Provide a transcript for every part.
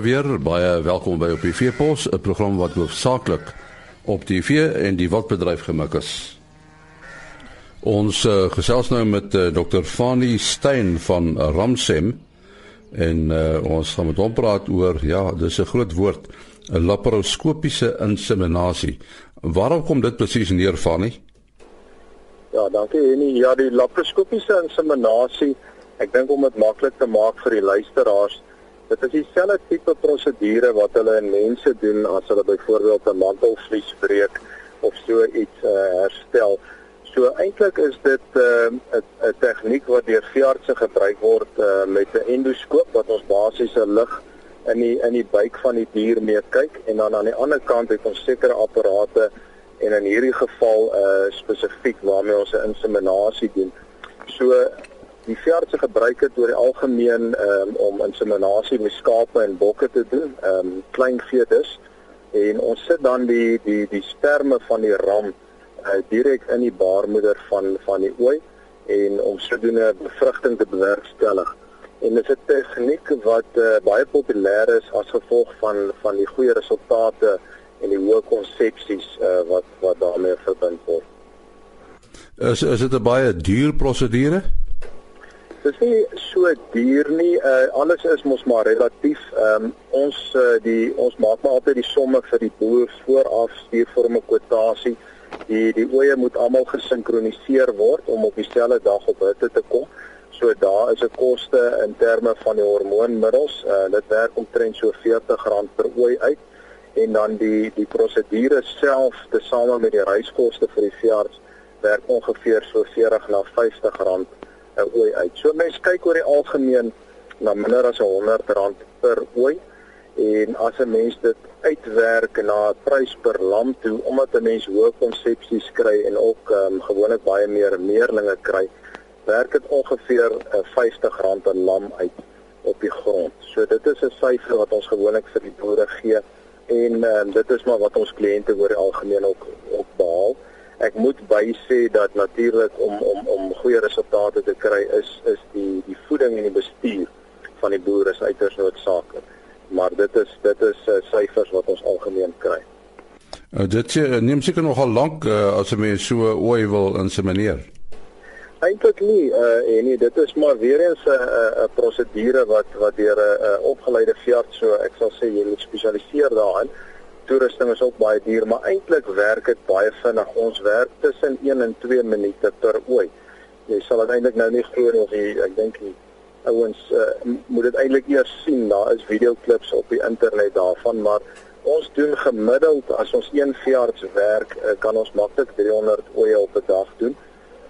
weer. Baie welkom by op die Veepos, 'n program wat hoofsaaklik op die vee en die wildbedryf gemik is. Ons uh, gesels nou met uh, Dr. Fani Stein van Ramsem en uh, ons gaan met hom praat oor ja, dis 'n groot woord, 'n laparoskopiese inseminasie. Waarom kom dit presies neer Fani? Ja, dankie Henny. Ja, die laparoskopiese inseminasie, ek dink om dit maklik te maak vir die luisteraars, Dit is dieselfde tipe prosedure wat hulle in mense doen as hulle byvoorbeeld 'n mantelvlies breek of so iets uh, herstel. So eintlik is dit 'n uh, 'n tegniek wat deur veeartse gebruik word uh, met 'n endoskoop wat ons basies 'n lig in die in die buik van die dier mee kyk en dan aan die ander kant het ons sekere apparate en in hierdie geval uh, spesifiek waarmee ons 'n inseminasie doen. So die veeartse gebruik dit oor die algemeen um, om inseminasie met skape en bokke te doen, ehm um, klein vee dus. En ons sit dan die die die sperme van die ram uh, direk in die baarmoeder van van die ooi en om sodoende bevrugting te bewerkstellig. En dit is 'n tegniek wat uh, baie populêr is as gevolg van van die goeie resultate en die hoë konsepsies uh, wat wat daarmee verbind word. Is is dit 'n baie duur prosedure? Dis nie so duur nie. Uh alles is mos maar relatief. Um, ons uh, die ons maak maar altyd die somme vir die boer vooraf stuur vir 'n kwotasie. Die die oeye moet almal gesinkroniseer word om op dieselfde dag op hitte te kom. So daar is 'n koste in terme van die hormoonmiddels. Uh dit werk omtrent so R40 per ooi uit en dan die die prosedure self tesame met die reiskoste vir die veearts werk ongeveer so 40 na R50 'n ooi uit. So mense kyk oor die algemeen na minder as R100 per ooi en as 'n mens dit uitwerk na 'n prys per lam toe omdat 'n mens hoë konsepsies kry en ook um, gewoonlik baie meer meerlinge kry, werk dit ongeveer R50 uh, per lam uit op die grond. So dit is 'n syfer wat ons gewoonlik vir die boere gee en um, dit is maar wat ons kliënte oor die algemeen ook moet by sê dat natuurlik om om om goeie resultate te kry is is die die voeding en die bestuur van die boere is uiters noodsaaklik. Maar dit is dit is uh, syfers wat ons algemeen kry. Uh, dit uh, neem seker nogal lank uh, as 'n mens so ooi wil insemineer. Eintlik nie uh, en nie dit is maar weer eens 'n uh, 'n prosedure wat wat deur 'n uh, opgeleide veearts so ek sal sê jy moet spesialiseer daarin toerusting is ook baie duur, maar eintlik werk dit baie vinnig. Ons werk tussen 1 en 2 minute per ooi. Jy sal eintlik nou nie glo nie of jy ek dink die ouens uh, moet dit eintlik eers sien. Daar is videoklips op die internet daarvan, maar ons doen gemiddeld as ons een veearts werk, uh, kan ons maklik 300 oeye op 'n dag doen.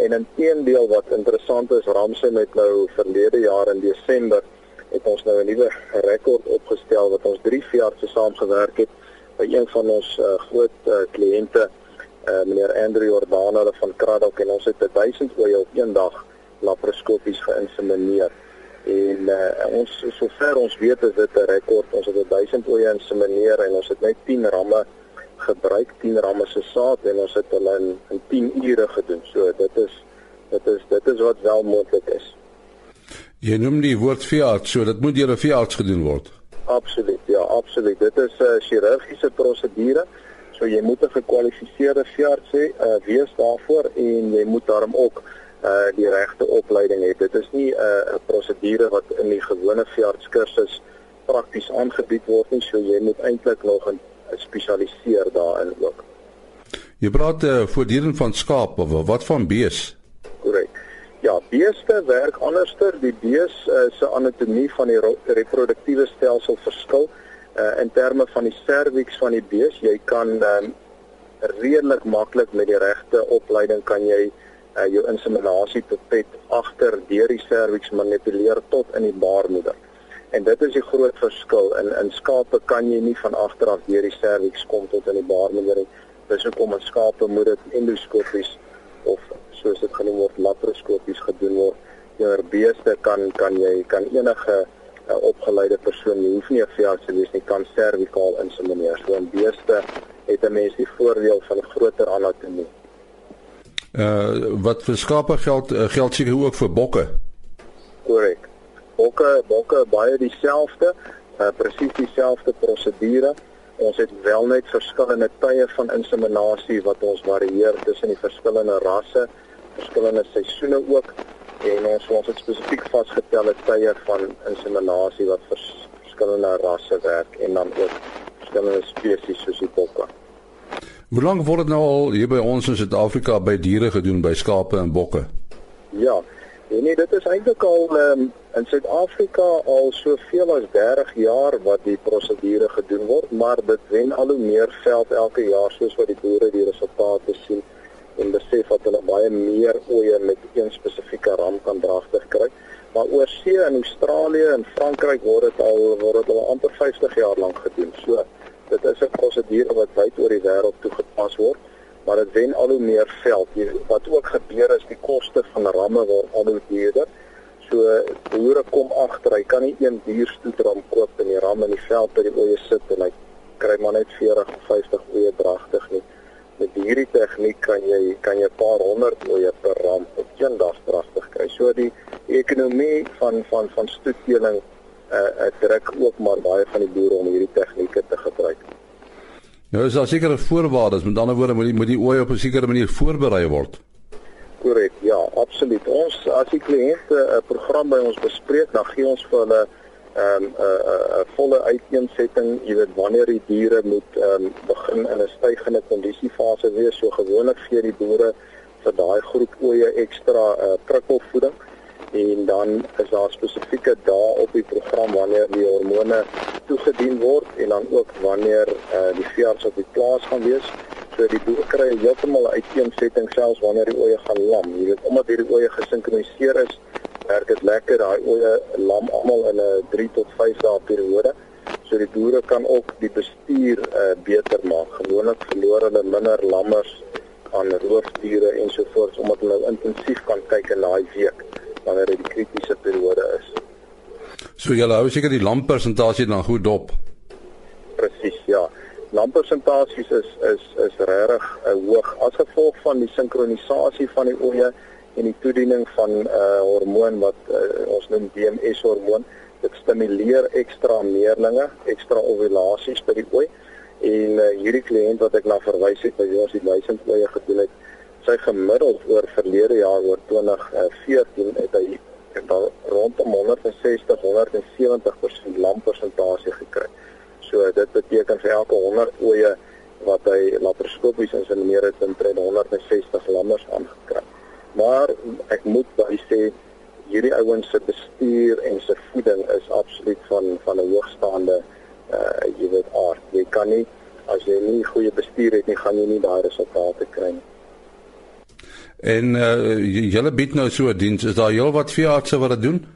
En in teendeel wat interessant is, Ramse met nou verlede jaar in Desember het ons nou 'n nuwe rekord opgestel wat ons drie veeartse saamgewerk het by een van ons uh, groot uh, kliënte uh, meneer Andrew Jordan hulle van Kraddock en ons het 1000 oeye op een dag laparoskopies geïnsemineer. En uh, ons sover ons weet is dit 'n rekord ons het 1000 oeye insemineer en ons het net 10 ramme gebruik 10 ramme se saad en ons het hulle in, in 10 ure gedoen. So dit is dit is dit is wat wel moontlik is. Jy noem die woord veearts so dit moet deur 'n veearts gedoen word Absoluut, ja, absoluut. Dit is 'n uh, chirurgiese prosedure. So jy moet 'n gekwalifiseerde veearts hê, uh, wees daarvoor en jy moet daarom ook uh die regte opleiding hê. Dit is nie 'n uh, prosedure wat in die gewone veeartskursus prakties aangebied word nie, so jy moet eintlik nog 'n spesialiseer daarin ook. Jy praat uh, voortdurend van skaap of wat van bees? Ja, beeste werk anderster. Die bees uh, se anatomie van die reproduktiewe stelsel verskil uh, in terme van die serviks van die bees. Jy kan um, redelik maklik met die regte opleiding kan jy uh, jou inseminasie pipet agter deur die serviks manipuleer tot in die baarmoeder. En dit is die groot verskil. In in skape kan jy nie van agter af deur die serviks kom tot in die baarmoeder nie. Dis hoekom 'n skape moet dit endoskopies of soos dit genoem word laparoskopies gedoen word. Jou beeste kan kan jy kan enige uh, opgeleide persoon, jy hoef nie 'n veearts te wees nie, kan servikaal insemineer. So 'n beeste het 'n mens die voordeel van 'n groter anatomie. Uh wat vir skape geld uh, geld seker ook vir bokke. Korrek. Bokke bokke baie dieselfde. uh, presies dieselfde prosedure. Ons het wel net verskillende tye van inseminasie wat ons varieer tussen die verskillende rasse, verskillende seisoene ook en ons ons het spesifiek vasgetelle tye van inseminasie wat vers, verskillende rasse werk en dan ook verskillende spesies soos die bokke. Hoe lank word dit nou al hier by ons in Suid-Afrika by diere gedoen by skape en bokke? Ja, Nee, nee, dit is eintlik al um, in Suid-Afrika al soveel as 30 jaar wat die prosedure gedoen word, maar dit wen al hoe meer veld elke jaar soos wat die boere die resultate sien en besef dat hulle baie meer oeye met een spesifieke ram kan dragtig kry. Maar oor see in Australië en Frankryk word dit al word dit al amper 50 jaar lank gedoen. So dit is 'n prosedure wat wyd oor die wêreld toegepas word maar dit wen al hoe meer veld. Wat ook gebeur is die koste van ramme word al hoe duurder. So boere kom agter, hy kan nie een dierstoetram koop en die ram in die veld by die oeye sit en hy kry maar net 40 of 50 oeye dragtig nie. Met hierdie tegniek kan jy kan jy 'n paar honderd oeye per ram op een dag dragtig kry. So die, die ekonomie van van van stoetteling uh, uh druk ook maar baie van die boere om hierdie tegnieke te gebruik. Nou is daar sekere voorwaardes, met ander woorde moet die moet die ooi op 'n sekere manier voorberei word. Korrek, ja, absoluut. Ons as die kliënte 'n program by ons bespreek, dan gee ons vir hulle ehm, 'n 'n 'n volle uiteensetting, jy weet wanneer die diere moet ehm um, begin in 'n stygende kondisiefase wees. So gewoonlik gee die boere vir daai groep oeye ekstra uh, prikkelvoeding en dan is daar spesifieke dae op die program wanneer die hormone toegedien word en dan ook wanneer uh, die veearts op die plaas gaan wees. So die boere kry heeltemal 'n uiteensetting selfs wanneer die oeye gaan lam. Jy weet omdat hierdie oeye gesinkroniseer is, werk dit lekker. Daai oeye lam almal in 'n 3 tot 5 dae periode. So die boere kan ook die bestuur uh, beter maak. Gewoonlik verloor hulle minder lammers aan roofdiere ensovoorts omdat hulle intensief kan kyk in daai week wanneer dit die kritiese periode is. So jy hou seker die lamppersentasie dan goed dop. Presies, ja. Lamppersentasies is is is regtig uh, hoog as gevolg van die sinkronisasie van die oeye en die toediening van 'n uh, eh, hormoon wat uh, ons noem DMS hormoon. Dit stimuleer ekstra meerlinge, ekstra ovulasies by die ooi. En uh, hierdie kliënt wat ek na verwys het, by ons die 1000 oeye gedoen het, sy gemiddeld oor verlede jaar oor 2014 het hy het al rondom 160 170% lampersentasie gekry. So dit beteken vir elke 100 oeye wat hy laparoskopies insemineer het, het hy 160 lammers aangekry. Maar ek moet by sê hierdie ouens se bestuur en se voeding is absoluut van van 'n hoogstaande uh jy weet aard. Jy kan nie as jy nie goeie bestuur het nie, gaan jy nie daai resultate kry nie. En uh julle bied nou so 'n diens. Is daar heelwat veeartse wat dit doen?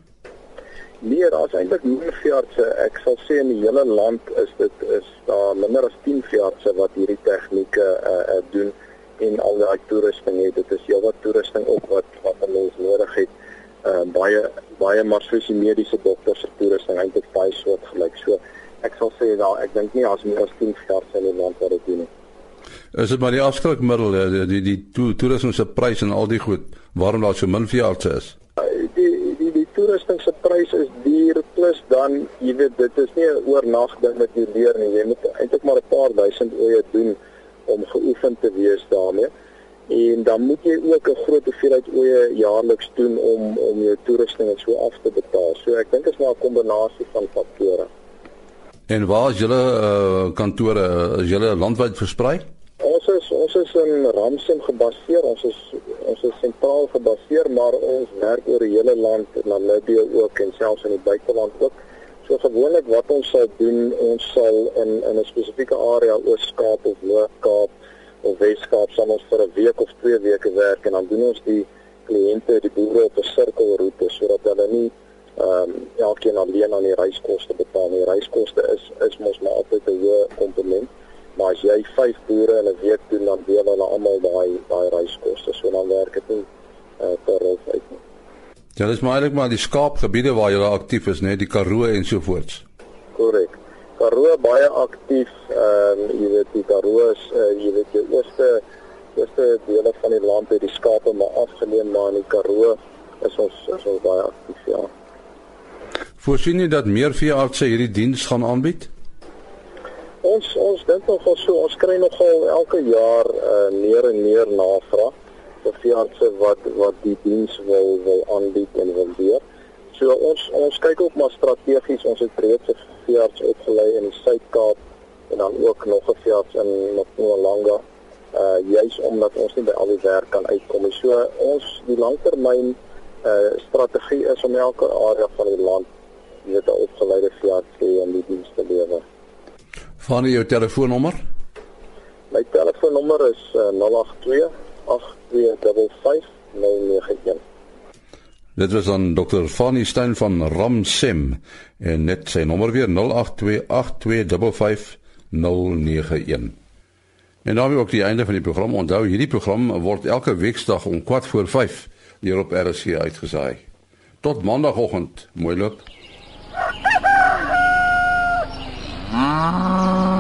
Nee, daar's eintlik nie veeartse. Ek sal sê in die hele land is dit is daar minder as 10 veeartse wat hierdie tegnieke uh, uh doen en al daai toerusting het. Dit is heelwat toerusting ook wat wat ons nodig het. Uh baie baie maar soos die mediese dokters se toerusting eintlik baie soortgelyk. So ek sal sê daar ek dink nie as meer as 10 veeartse in die land wat dit doen nie. Is dit maar die afskrikmiddel die die, die to, toerusting se prys en al die goed waarom daar so min veeartse is? Die die die toerusting se prys is duur plus dan jy weet dit is nie 'n oornag ding wat jy leer nie. Jy moet eintlik maar 'n paar duisend oeye doen om geoefen te wees daarmee. En dan moet jy ook 'n groot hoeveelheid oeye jaarliks doen om om jou toerusting en so af te betaal. So ek dink dit is maar 'n kombinasie van faktore. En waar is julle uh, kantore? Is julle landwyd versprei? Ons is ons is in Ramsem gebaseer. Ons is ons is sentraal gebaseer, maar ons werk oor die hele land, Namibië ook en selfs in die buiteland ook. So gewoonlik wat ons sal doen, ons sal in in 'n spesifieke area Oos-Kaap of Noord-Kaap of Wes-Kaap sal ons vir 'n week of twee weke werk en dan doen ons die kliënte, die boere op 'n sirkelroete sodat hulle nie ehm um, elkeen alleen aan die reiskoste betaal nie. Reiskoste is is mos maar altyd 'n hoë komponent. Maar as jy 5 boere in 'n week doen, dan deel hulle almal daai daai reiskoste. So dan werk dit nie uh, per rol uit nie. Ja, dis maar eintlik maar die skaapgebiede waar jy aktief is, net die Karoo en so voorts. Korrek. Karoo baie aktief. Ehm um, jy weet die Karoo is uh, jy weet die ooste ooste dele van die land het die skape maar afgeneem maar in die Karoo is ons is ons baie aktief ja. Voorsien jy dat meer veeartse hierdie diens gaan aanbied? Ons ons dink nogal so, ons kry nogal elke jaar uh, meer en meer navraag vir veeartse wat wat die diens wil wil aanbied en wil leer. So ons ons kyk ook maar strategies, ons het reeds 'n veearts opgelei in die Suid-Kaap en dan ook nog 'n veearts in Mpumalanga uh juis omdat ons nie by al die werk kan uitkom nie. So ons die langtermyn uh strategie is om elke area van die land weet 'n opgeleide veearts te hê om die diens te lewer. Van jou telefoonnommer? My telefoonnommer is uh, 082 8255 091. Dit was dan Dr. Fanny Stein van Ramsem en net sy nommer weer 082 8255 091. En daarmee ook die einde van die program. Onthou, hierdie program word elke weeksdag om 4 voor 5 hier op RSC uitgesaai. Tot maandagooggend. Mooi loop. Ah.